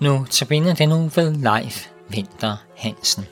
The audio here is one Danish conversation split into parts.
Nu tabiner den nu ved Leif Vinter Hansen.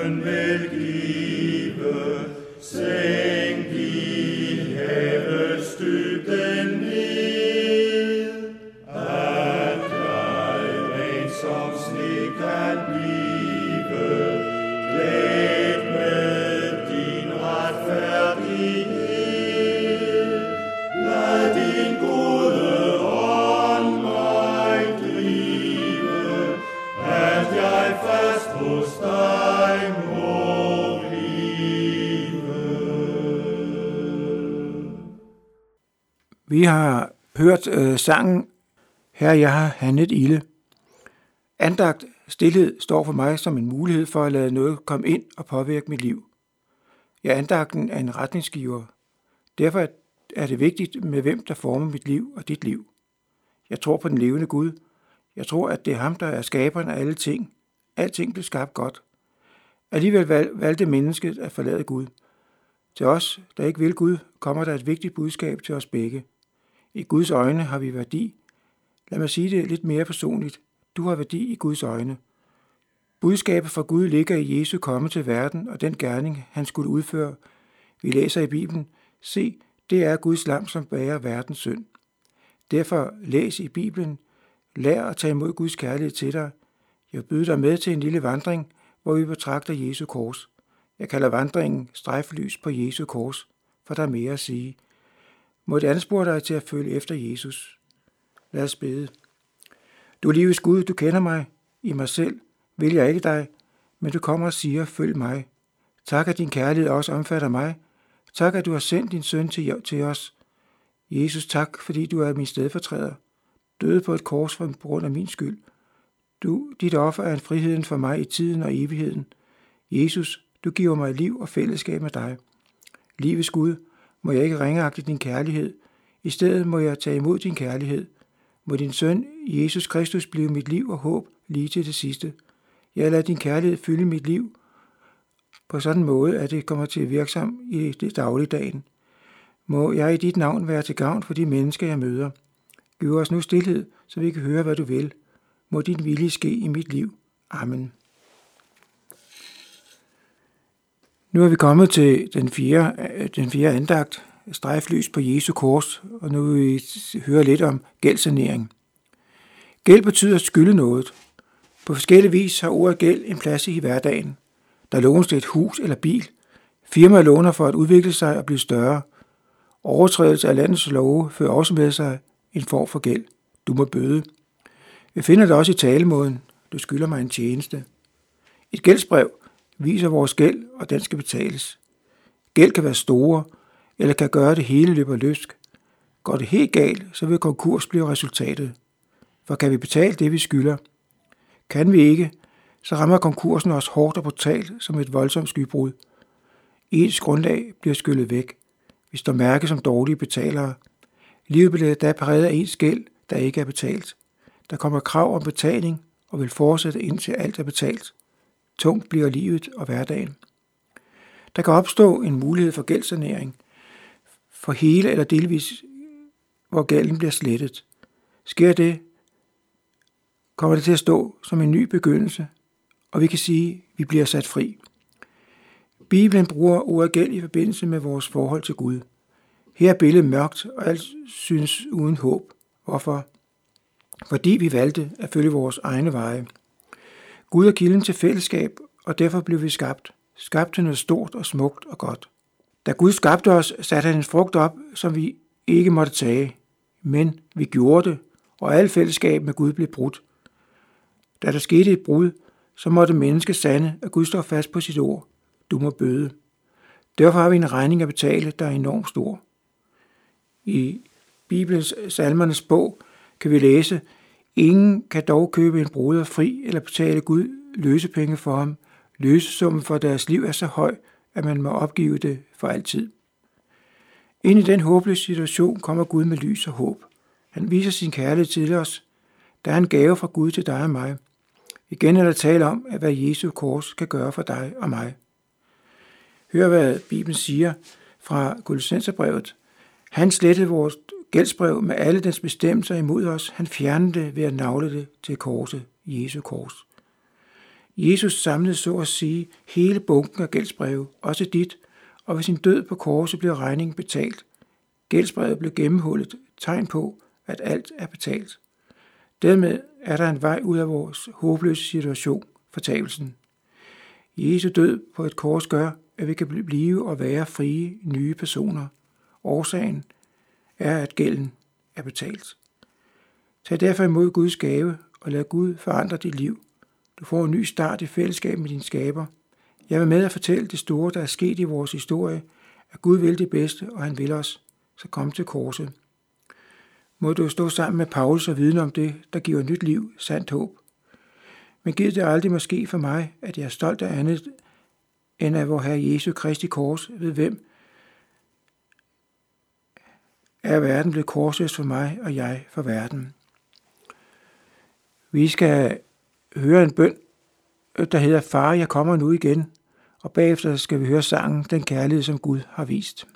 And make it. Vi har hørt øh, sangen Her jeg har handlet ilde. Andagt stillhed står for mig som en mulighed for at lade noget komme ind og påvirke mit liv. Ja, andagten er en retningsgiver. Derfor er det vigtigt med hvem, der former mit liv og dit liv. Jeg tror på den levende Gud. Jeg tror, at det er ham, der er skaberen af alle ting. Alting blev skabt godt. Alligevel valgte mennesket at forlade Gud. Til os, der ikke vil Gud, kommer der et vigtigt budskab til os begge. I Guds øjne har vi værdi. Lad mig sige det lidt mere personligt. Du har værdi i Guds øjne. Budskabet fra Gud ligger i Jesu komme til verden og den gerning, han skulle udføre. Vi læser i Bibelen, se, det er Guds lam, som bærer verdens synd. Derfor læs i Bibelen, lær at tage imod Guds kærlighed til dig. Jeg byder dig med til en lille vandring, hvor vi betragter Jesu kors. Jeg kalder vandringen strejflys på Jesu kors, for der er mere at sige. Må det anspore dig til at følge efter Jesus. Lad os bede. Du livets Gud, du kender mig. I mig selv vil jeg ikke dig, men du kommer og siger, følg mig. Tak, at din kærlighed også omfatter mig. Tak, at du har sendt din søn til, til os. Jesus, tak, fordi du er min stedfortræder. Døde på et kors for på grund af min skyld. Du, dit offer er en friheden for mig i tiden og evigheden. Jesus, du giver mig liv og fællesskab med dig. Livets Gud, må jeg ikke ringeagte din kærlighed. I stedet må jeg tage imod din kærlighed. Må din søn, Jesus Kristus, blive mit liv og håb lige til det sidste. Jeg lader din kærlighed fylde mit liv på sådan en måde, at det kommer til at virke sammen i det dagligdagen. Må jeg i dit navn være til gavn for de mennesker, jeg møder. Giv os nu stillhed, så vi kan høre, hvad du vil. Må din vilje ske i mit liv. Amen. Nu er vi kommet til den fjerde, den fjerde andagt, strejflys på Jesu kors, og nu vil vi høre lidt om gældsanering. Gæld betyder at skylde noget. På forskellige vis har ordet gæld en plads i hverdagen. Der lånes til et hus eller bil. Firmaer låner for at udvikle sig og blive større. Overtrædelse af landets love fører også med sig en form for gæld. Du må bøde. Vi finder det også i talemåden. Du skylder mig en tjeneste. Et gældsbrev viser vores gæld, og den skal betales. Gæld kan være store, eller kan gøre det hele løber løsk. Går det helt galt, så vil konkurs blive resultatet. For kan vi betale det, vi skylder? Kan vi ikke, så rammer konkursen os hårdt og brutalt som et voldsomt skybrud. Ens grundlag bliver skyllet væk. Vi står mærke som dårlige betalere. Livet bliver da præget af ens gæld, der ikke er betalt. Der kommer krav om betaling og vil fortsætte indtil alt er betalt. Tungt bliver livet og hverdagen. Der kan opstå en mulighed for gældsanering, for hele eller delvis, hvor gælden bliver slettet. Sker det, kommer det til at stå som en ny begyndelse, og vi kan sige, at vi bliver sat fri. Bibelen bruger ordet gæld i forbindelse med vores forhold til Gud. Her er billedet mørkt, og alt synes uden håb. Hvorfor? Fordi vi valgte at følge vores egne veje. Gud er kilden til fællesskab, og derfor blev vi skabt. Skabt til noget stort og smukt og godt. Da Gud skabte os, satte han en frugt op, som vi ikke måtte tage. Men vi gjorde det, og alt fællesskab med Gud blev brudt. Da der skete et brud, så måtte mennesket sande, at Gud står fast på sit ord. Du må bøde. Derfor har vi en regning at betale, der er enormt stor. I Bibelens salmernes bog kan vi læse, Ingen kan dog købe en bruder fri eller betale Gud løsepenge for ham. Løsesummen for deres liv er så høj, at man må opgive det for altid. Ind i den håbløse situation kommer Gud med lys og håb. Han viser sin kærlighed til os. Der er en gave fra Gud til dig og mig. Igen er der tale om, at hvad Jesu kors kan gøre for dig og mig. Hør, hvad Bibelen siger fra Kolossenserbrevet. Han slettede vores gældsbrev med alle dens bestemmelser imod os. Han fjernede det ved at navle det til korset, Jesu kors. Jesus samlede så at sige hele bunken af gældsbreve, også dit, og ved sin død på korset blev regningen betalt. Gældsbrevet blev gennemhullet, tegn på, at alt er betalt. Dermed er der en vej ud af vores håbløse situation, fortabelsen. Jesu død på et kors gør, at vi kan blive og være frie nye personer. Årsagen er, at gælden er betalt. Tag derfor imod Guds gave og lad Gud forandre dit liv. Du får en ny start i fællesskab med din skaber. Jeg vil med at fortælle det store, der er sket i vores historie, at Gud vil det bedste, og han vil os. Så kom til korset. Må du stå sammen med Paulus og vidne om det, der giver nyt liv, sandt håb. Men giv det aldrig måske for mig, at jeg er stolt af andet end af vor Herre Jesu Kristi kors, ved hvem er verden blevet korsets for mig, og jeg for verden. Vi skal høre en bøn, øh, der hedder Far, jeg kommer nu igen, og bagefter skal vi høre sangen Den kærlighed, som Gud har vist.